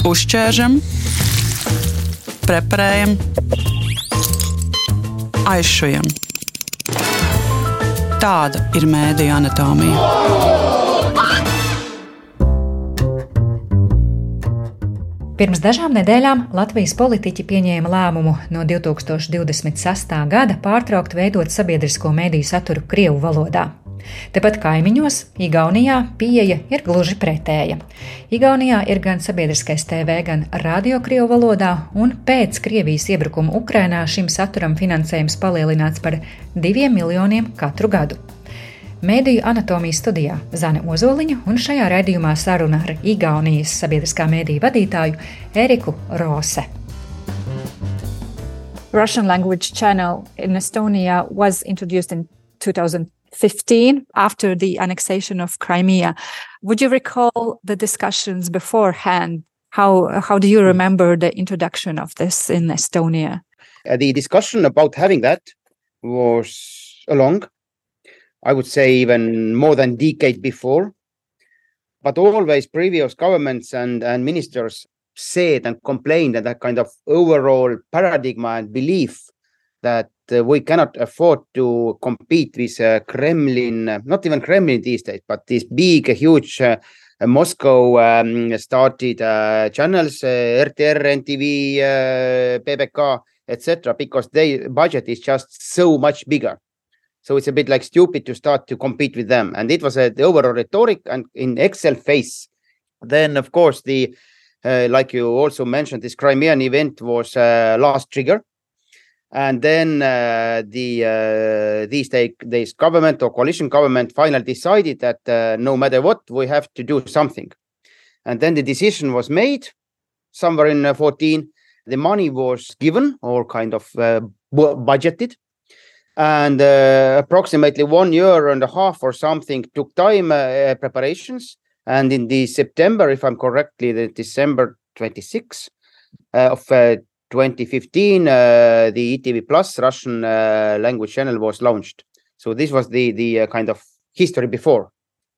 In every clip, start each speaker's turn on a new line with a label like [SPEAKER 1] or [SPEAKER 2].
[SPEAKER 1] Uzķēršam, preparējam, aizšujam. Tāda ir mēdija anatomija.
[SPEAKER 2] Pirms dažām nedēļām Latvijas politiķi pieņēma lēmumu no 2026. gada pārtraukt veidot sabiedrisko mediju saturu Krievu valodā. Tepat kaimiņos, Igaunijā, pieeja ir gluži pretēja. Igaunijā ir gan sabiedriskais TV, gan radio krievu valodā, un pēc Krievijas iebrukuma Ukrainā šim saturam finansējums palielināts par diviem miljoniem katru gadu. Mēdīju anatomijas studijā Zane Ozoliņa un šajā raidījumā saruna ar Igaunijas sabiedriskā mēdīju vadītāju Eriku Rose.
[SPEAKER 3] Russian language channel in Estonia was introduced in 2000 15 after the annexation of Crimea. Would you recall the discussions beforehand? How, how do you remember the introduction of this in Estonia?
[SPEAKER 4] Uh, the discussion about having that was long, I would say even more than decade before. But always previous governments and, and ministers said and complained that that kind of overall paradigm and belief that we cannot afford to compete with uh, Kremlin, uh, not even Kremlin these days, but these big, huge Moscow um, started channels, RTR, NTV, PBK, etc., because their budget is just so much bigger. So it's a bit like stupid to start to compete with them. And it was a, the overall rhetoric and in Excel phase. Then, of course, the uh, like you also mentioned, this Crimean event was uh, last trigger and then uh, the uh, these days government or coalition government finally decided that uh, no matter what we have to do something. And then the decision was made somewhere in uh, 14 the money was given or kind of uh, budgeted. And uh, approximately one year and a half or something took time preparations. And in the september if i'm correctly the december 26 of 2015, uh, the ETV Plus Russian uh, language channel was launched. So this was the the uh, kind of history before.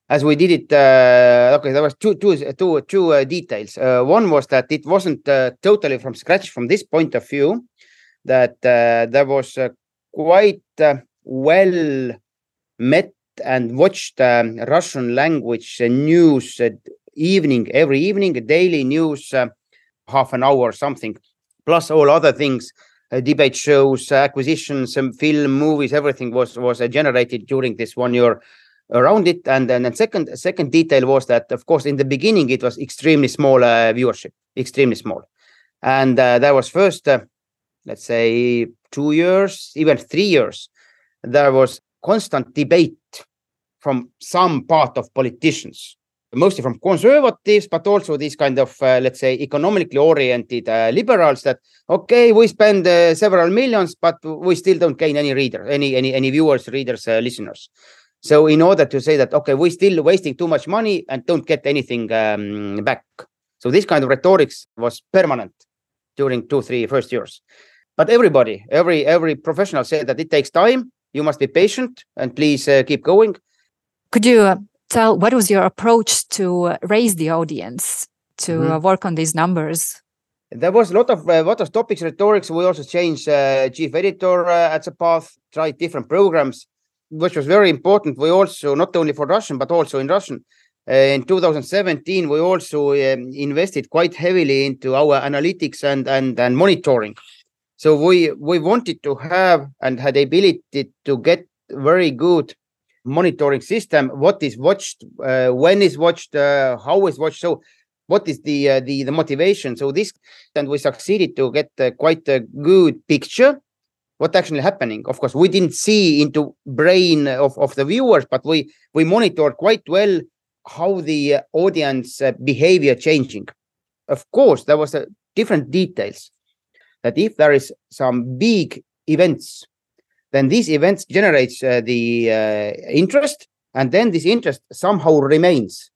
[SPEAKER 4] As we did it, uh, okay, there was two two two two uh, details. Uh, one was that it wasn't totally from scratch from this point of view. That there was quite well met and watched um, Russian language news evening every evening, daily news, half an hour or something plus all other things uh, debate shows acquisitions and film movies everything was was uh, generated during this one year around it. And then and second second detail was that of course in the beginning it was extremely small uh, viewership extremely small. And uh, that was first let's say two years even three years there was constant debate from some part of politicians mostly from conservatives, but also these kind of, uh, let's say, economically oriented uh, liberals that, okay, we spend uh, several millions, but we still don't gain any reader, any, any, any viewers, readers, uh, listeners. So in order to say that, okay, we're still wasting too much money and don't get anything um, back. So this kind of rhetorics was permanent during two, three first years. But everybody, every every professional said that it takes time. You must be patient and please uh, keep going.
[SPEAKER 3] Could you uh, tell what was your approach to raise the audience to mm -hmm. work on these numbers?
[SPEAKER 4] There was a lot of uh, lot of topics, rhetorics. We also changed uh, chief editor uh, at the path, tried different programs, which was very important. We also not only for Russian but also in Russian. Uh, in 2017, we also um, invested quite heavily into our analytics and and and monitoring. So we we wanted to have and had the ability to get very good monitoring system what is watched uh, when is watched uh, how is watched so what is the uh, the the motivation? So this and we succeeded to get uh, quite a good picture. What actually happening? Of course we didn't see into brain of, of the viewers but we we monitored quite well how the uh, audience uh, behavior changing. Of course there was a different details that if there is some big events then these events generates uh, the uh, interest and then this interest somehow remains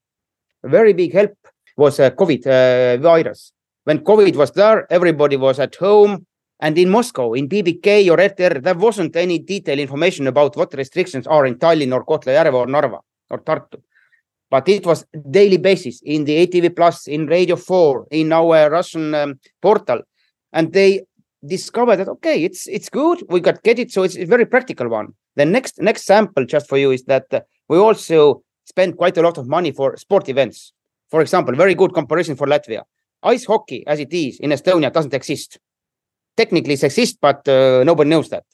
[SPEAKER 4] a very big help was a covid uh, virus when covid was there everybody was at home and in moscow in pbk or rtr there wasn't any detailed information about what restrictions are in tallinn or kohtla-järve or narva or tartu but it was daily basis in the ETV Plus, in Radio 4, in our Russian um, portal. And they discovered that, okay, it's it's good, we got get it. So it's a very practical one. The next next sample just for you is that uh, we also spend quite a lot of money for sport events. For example, very good comparison for Latvia. Ice hockey, as it is in Estonia, doesn't exist. Technically, it exists, but uh, nobody knows that.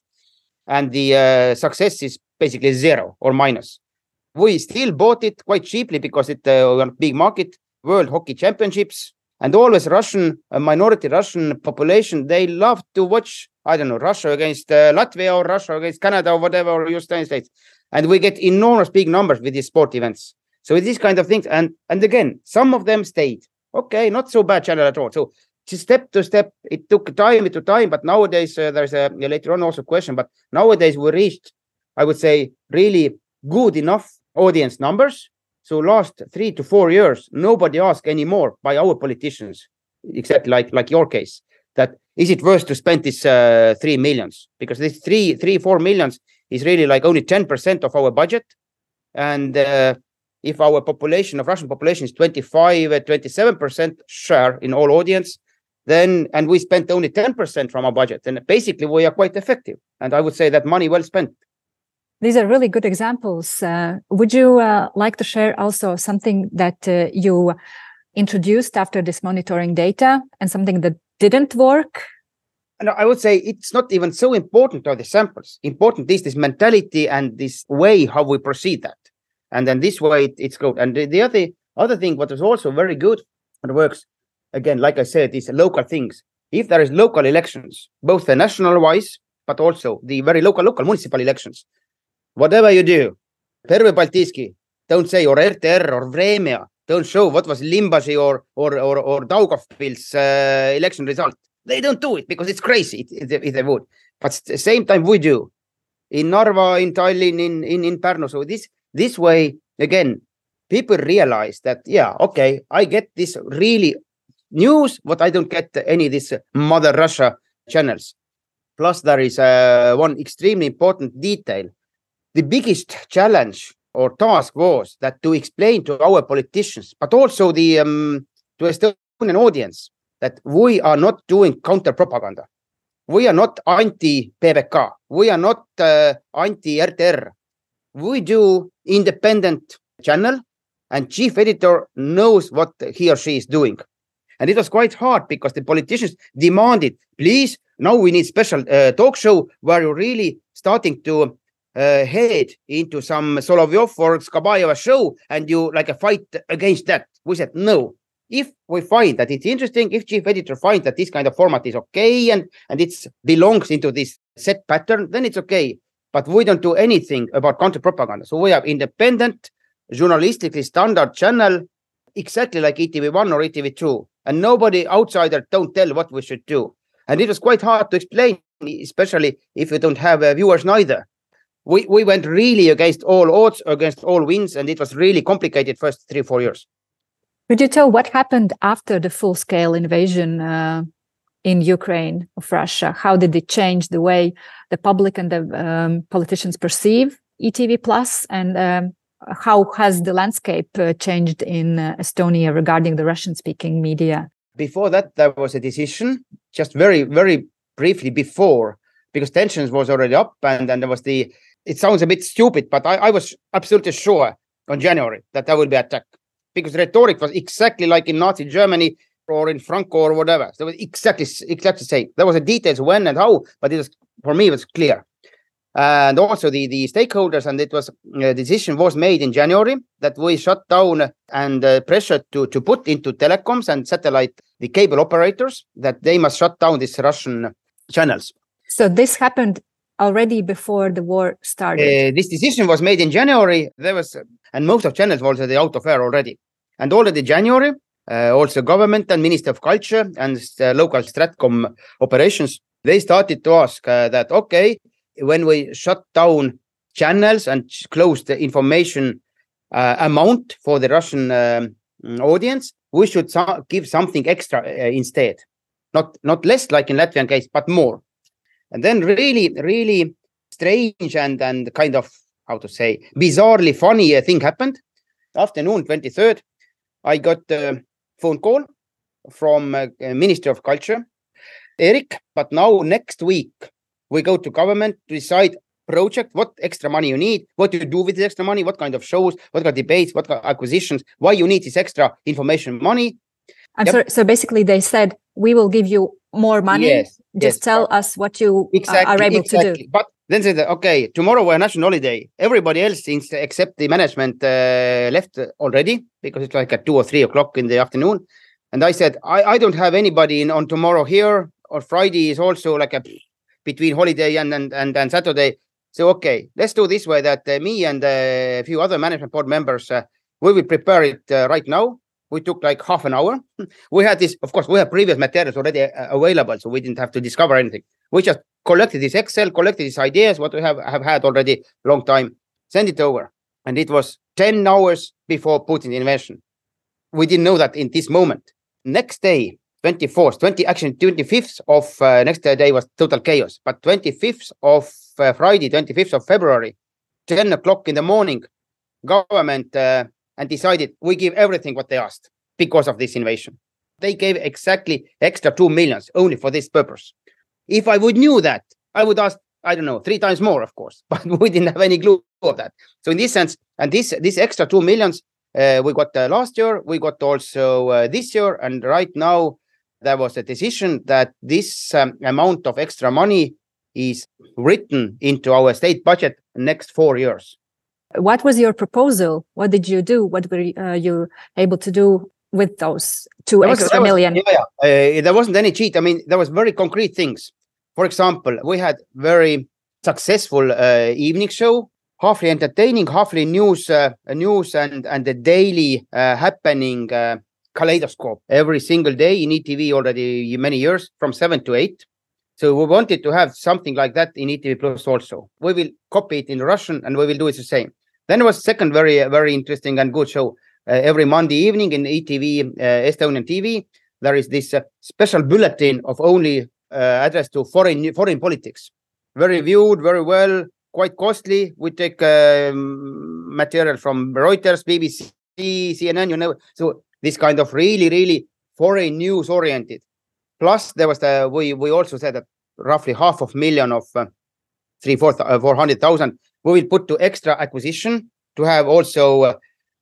[SPEAKER 4] And the uh, success is basically zero or minus we still bought it quite cheaply because it uh, a big market, World Hockey Championships, and always Russian a minority Russian population. They love to watch. I don't know Russia against uh, Latvia or Russia against Canada or whatever or United States, and we get enormous big numbers with these sport events. So with these kind of things, and and again, some of them stayed. Okay, not so bad channel at all. So step to step, it took time to time, but nowadays uh, there's a later on also question. But nowadays we reached, I would say, really good enough audience numbers. So last three to four years, nobody asked anymore by our politicians, except like like your case, that is it worth to spend this uh, three millions? Because this three, three, four millions is really like only 10% of our budget. And uh, if our population of Russian population is 25, 27% uh, share in all audience, then and we spent only 10% from our budget, then basically we are quite effective. And I would say that money well spent.
[SPEAKER 3] These are really good examples. Uh, would you uh, like to share also something that uh, you introduced after this monitoring data and something that didn't work?
[SPEAKER 4] No, I would say it's not even so important are the samples. Important is this mentality and this way how we proceed that. And then this way it, it's good. And the, the other other thing what is also very good and works again, like I said, is local things. If there is local elections, both the national wise, but also the very local local municipal elections, whatever you do, Pervõi Baltiiski, don't say or RTR or Vremia, don't show what was Limbaži or or or, or Daugavpils uh, election result. They don't do it because it's crazy if, if they would. But at the same time, we do in Narva, in Tallinn, in in in Pärnu. So this this way again, people realize that yeah, okay, I get this really news, but I don't get any of this mother Russia channels. Plus, there is uh, one extremely important detail the biggest challenge or task was that to explain to our politicians, but also the um, to Estonian audience, that we are not doing counter propaganda. We are not anti PBK. We are not uh, anti RTR. We do independent channel, and chief editor knows what he or she is doing. And it was quite hard because the politicians demanded, please, now we need special uh, talk show where you're really starting to uh, head into some Solovyov or Skabayeva show and you like a fight against that. We said no. If we find that it's interesting, if chief editor finds that this kind of format is okay and and it belongs into this set pattern, then it's okay. But we don't do anything about counter propaganda. So we have independent, journalistically standard channel, exactly like ETV1 or ETV2, and nobody outsider don't tell what we should do. And it was quite hard to explain, especially if you don't have uh, viewers neither we, we went really against all odds, against all winds, and it was really complicated first three, four years.
[SPEAKER 3] Could you tell what happened after the full scale invasion uh, in Ukraine of Russia? How did it change the way the public and the um, politicians perceive ETV Plus? And um, how has the landscape uh, changed in uh, Estonia regarding the Russian speaking media?
[SPEAKER 4] Before that, there was a decision, just very, very briefly before, because tensions was already up and, and there was the it sounds a bit stupid, but I, I was absolutely sure on January that there will be attack because rhetoric was exactly like in Nazi Germany or in Franco or whatever. So it was exactly exactly same. There was the details when and how, but it was for me it was clear. And also the the stakeholders and it was a uh, decision was made in January that we shut down and uh, pressure to to put into telecoms and satellite the cable operators that they must shut down these Russian channels.
[SPEAKER 3] So this happened already before the war started?
[SPEAKER 4] Uh, this decision was made in January. There was, and most of channels were already out of air already. And already January, uh, also government and Minister of Culture and uh, local Stratcom operations, they started to ask uh, that, okay, when we shut down channels and close the information uh, amount for the Russian um, audience, we should so give something extra uh, instead. Not, not less like in Latvian case, but more. And then really, really strange and and kind of how to say bizarrely funny thing happened. afternoon, 23rd, I got a phone call from uh, Ministry of Culture, Eric. But now next week we go to government to decide project, what extra money you need, what you do with the extra money, what kind of shows, what kind of debates, what kind of acquisitions, why you need this extra information money.
[SPEAKER 3] I'm yep. sorry. So basically, they said we will give you more money.
[SPEAKER 4] Yes,
[SPEAKER 3] Just
[SPEAKER 4] yes.
[SPEAKER 3] tell us what you
[SPEAKER 4] exactly,
[SPEAKER 3] are able
[SPEAKER 4] exactly.
[SPEAKER 3] to do.
[SPEAKER 4] But then said, okay, tomorrow we're national holiday. Everybody else, except the management, uh, left already because it's like at two or three o'clock in the afternoon. And I said, I, I don't have anybody in on tomorrow here. Or Friday is also like a between holiday and and and, and Saturday. So okay, let's do this way that uh, me and uh, a few other management board members uh, we will prepare it uh, right now. We took like half an hour. we had this, of course, we have previous materials already uh, available, so we didn't have to discover anything. We just collected this Excel, collected these ideas, what we have have had already long time, send it over, and it was ten hours before Putin invasion. We didn't know that in this moment. Next day, 24th, 20 actually 25th of uh, next day was total chaos, but 25th of uh, Friday, 25th of February, 10 o'clock in the morning, government uh, and decided we give everything what they asked because of this invasion. They gave exactly extra two millions only for this purpose. If I would knew that, I would ask, I don't know, three times more, of course, but we didn't have any clue of that. So in this sense, and this this extra two millions uh, we got uh, last year, we got also uh, this year, and right now there was a decision that this um, amount of extra money is written into our state budget next four years.
[SPEAKER 3] What was your proposal? What did you do? What were uh, you able to do with those two
[SPEAKER 4] There was,
[SPEAKER 3] extra
[SPEAKER 4] was,
[SPEAKER 3] million
[SPEAKER 4] yeah, yeah. Uh, there wasn't any cheat. I mean, there was very concrete things. For example, we had very successful uh, evening show, halfly entertaining, halfly news, uh, news and and the daily uh, happening uh, kaleidoscope every single day in ETV already many years from seven to eight. So we wanted to have something like that in ETV Plus also. We will copy it in Russian and we will do it the same. Then was second very very interesting and good show uh, every Monday evening in ETV uh, Estonian TV. There is this uh, special bulletin of only uh, address to foreign foreign politics. Very viewed, very well, quite costly. We take um, material from Reuters, BBC, CNN, you know. So this kind of really, really foreign news oriented. Plus, there was the we we also said that roughly half of million of uh, three four uh, four hundred thousand we will put to extra acquisition to have also uh,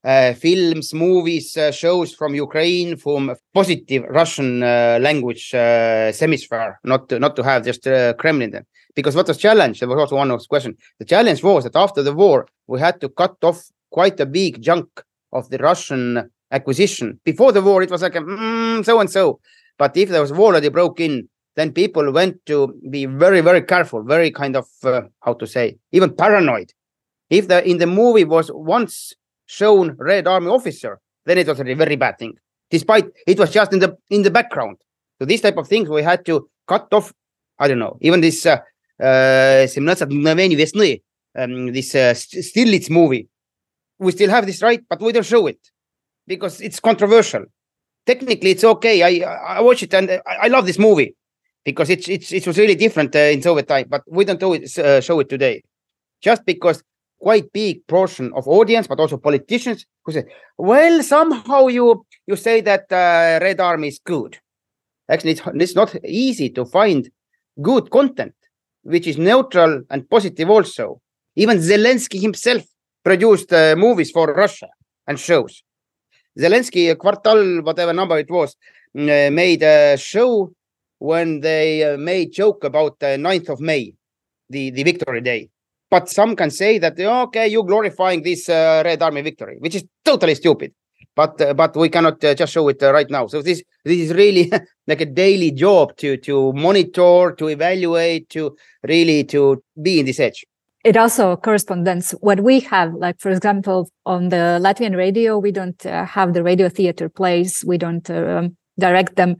[SPEAKER 4] uh, films, movies, uh, shows from Ukraine, from positive Russian uh, language uh, hemisphere, not to, not to have just uh, Kremlin then. Because what was challenge? There was also one of the question. The challenge was that after the war, we had to cut off quite a big chunk of the Russian acquisition. Before the war, it was like mm, so and so. But if there was war already broke in, then people went to be very very careful very kind of uh, how to say even paranoid. If the in the movie was once shown red army officer then it was a very bad thing despite it was just in the in the background. So these type of things we had to cut off i don't know even this uh, uh, um, this uh, Stirlitz movie. We still have this right but we don't show it because it's controversial. Technically it's okay. I i watch it and i, I love this movie because it's it's it was really different uh, in Soviet time, but we don't do it, uh, show it today, just because quite big portion of audience, but also politicians who say, well, somehow you you say that uh, Red Army is good. Actually, it's, it's not easy to find good content which is neutral and positive also. Even Zelensky himself produced uh, movies for Russia and shows. Zelensky, uh, Kvartal, whatever number it was, mm, uh, made a show when they uh, made joke about the 9th of May, the, the victory day. But some can say that, okay, you're glorifying this uh, Red Army victory, which is totally stupid. But uh, but we cannot uh, just show it uh, right now. So this this is really like a daily job to to monitor, to evaluate, to really to be in this edge.
[SPEAKER 3] It also corresponds what we have, like for example, on the Latvian radio, we don't uh, have the radio theater plays. We don't um, direct them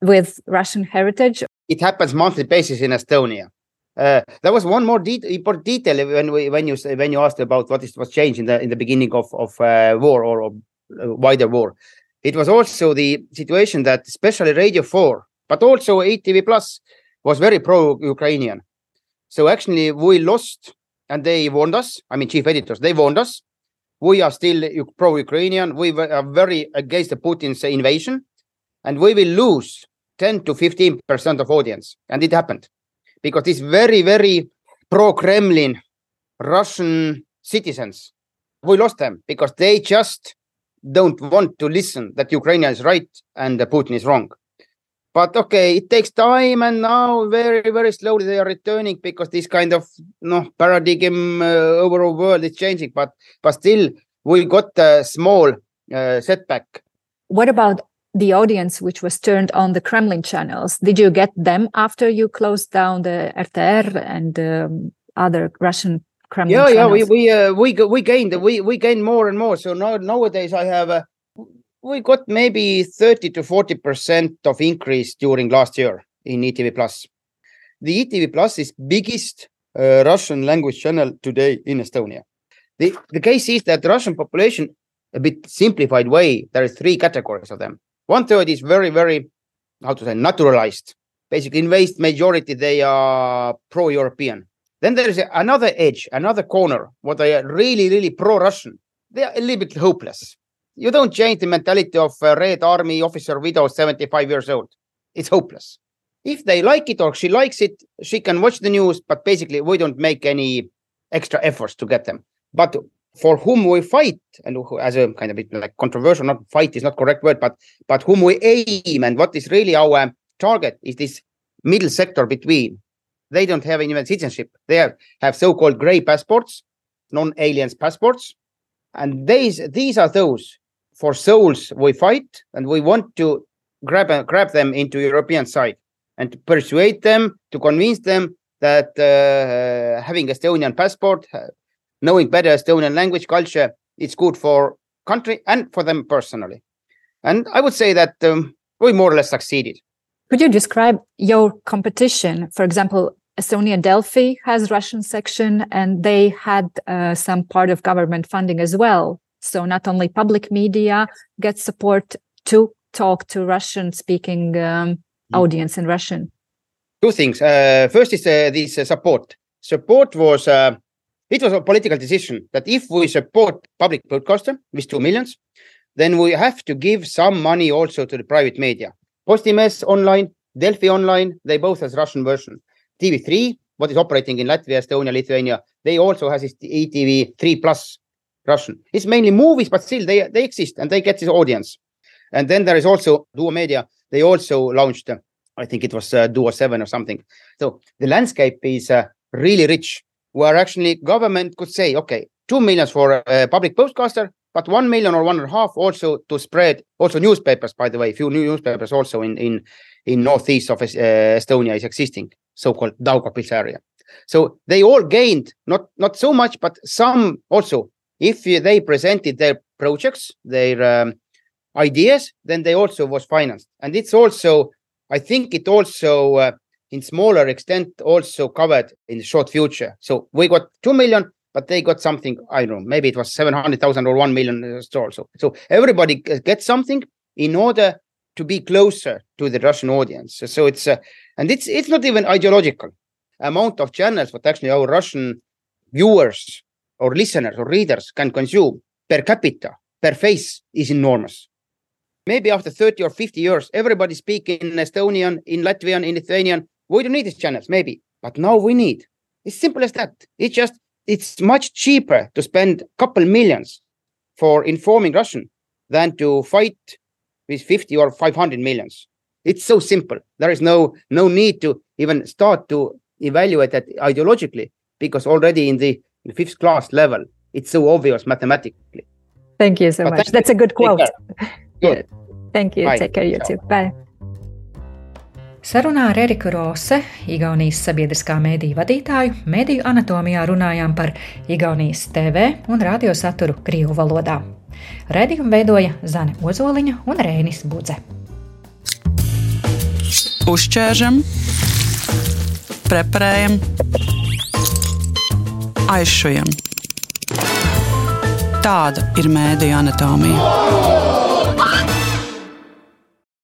[SPEAKER 3] with Russian heritage.
[SPEAKER 4] It happens monthly basis in Estonia. Uh, there was one more de- important detail when we, when you when you asked about what is was changed in the in the beginning of of uh, war or, or uh, wider war. It was also the situation that especially Radio Four, but also ETV Plus, was very pro-Ukrainian. So actually, we lost, and they warned us. I mean, chief editors, they warned us we are still pro-Ukrainian. We are very against the Putin's invasion, and we will lose 10 to 15 percent of audience. And it happened because these very, very pro-Kremlin Russian citizens, we lost them because they just don't want to listen that Ukraine is right and Putin is wrong. But okay, it takes time, and now very, very slowly they are returning because this kind of no paradigm uh, overall world is changing. But but still, we got a small uh, setback.
[SPEAKER 3] What about the audience which was turned on the Kremlin channels? Did you get them after you closed down the RTR and um, other Russian Kremlin
[SPEAKER 4] yeah,
[SPEAKER 3] channels?
[SPEAKER 4] yeah, we we uh, we we gained we we gained more and more. So now nowadays I have a we got maybe 30 to 40 percent of increase during last year in ETV Plus. The ETV Plus is biggest uh, Russian language channel today in Estonia. The, the case is that the Russian population, a bit simplified way, there are three categories of them. One third is very, very, how to say, naturalized. Basically, in vast majority, they are pro-European. Then there is another edge, another corner, what they are really, really pro-Russian. They are a little bit hopeless you don't change the mentality of a Red Army officer widow, 75 years old. It's hopeless. If they like it or she likes it, she can watch the news, but basically we don't make any extra efforts to get them. But for whom we fight, and who, as a kind of bit like controversial, not fight is not correct word, but but whom we aim and what is really our target is this middle sector between. They don't have any citizenship. They have, have so-called gray passports, non-aliens passports, and these these are those for souls we fight and we want to grab grab them into European side and to persuade them to convince them that uh, having Estonian passport, uh, knowing better Estonian language culture, it's good for country and for them personally. And I would say that um, we more or less succeeded.
[SPEAKER 3] Could you describe your competition? For example, Estonia Delfi has Russian section, and they had uh, some part of government funding as well. So not only public media gets support to talk to Russian speaking um, mm. audience in Russian.
[SPEAKER 4] Two things. Uh, first is uh, this uh, support. Support was uh, it was a political decision that if we support public broadcaster with two millions, then we have to give some money also to the private media. Postimees online, Delfi online, they both has Russian version. TV3, what is operating in Latvia, Estonia, Lithuania, they also has this ETV3 plus Russian. It's mainly movies, but still they they exist and they get this audience. And then there is also Duo Media. They also launched, uh, I think it was uh, Duo Seven or something. So the landscape is uh, really rich. Where actually government could say, okay, two millions for a public broadcaster, but one million or one and a half also to spread also newspapers. By the way, few new newspapers also in in in northeast of uh, Estonia is existing, so-called Daugavpils area. So they all gained not not so much, but some also if they presented their projects, their um, ideas, then they also was financed. And it's also, I think it also, uh, in smaller extent, also covered in the short future. So we got 2 million, but they got something, I don't know, maybe it was 700,000 or 1 million also. So everybody gets something in order to be closer to the Russian audience. So it's, uh, and it's, it's not even ideological amount of channels, but actually our Russian viewers or listeners or readers can consume per capita, per face is enormous. Maybe after 30 or 50 years, everybody speak in Estonian, in Latvian, in Lithuanian. We don't need these channels, maybe, but now we need. It's simple as that. It's just, it's much cheaper to spend a couple millions for informing Russian than to fight with 50 or 500 millions. It's so simple. There is no no need to even start to evaluate that ideologically because already in the fifth class level. It's so obvious mathematically.
[SPEAKER 3] Thank you so but much. That's you. a good quote.
[SPEAKER 4] Good.
[SPEAKER 3] Thank you. Bye. Take care, you too. Bye.
[SPEAKER 2] Sarunā ar Eriku Rose, Igaunijas sabiedriskā mēdīja vadītāju, mediju anatomijā runājām par Igaunijas TV un radiosaturu Krievu valodā. Redījumu veidoja Zane Ozoliņa un Rēnis Budze.
[SPEAKER 1] Uzķēršam, preparējam, aizšujam. Tāda ir mēdīņa anatomija.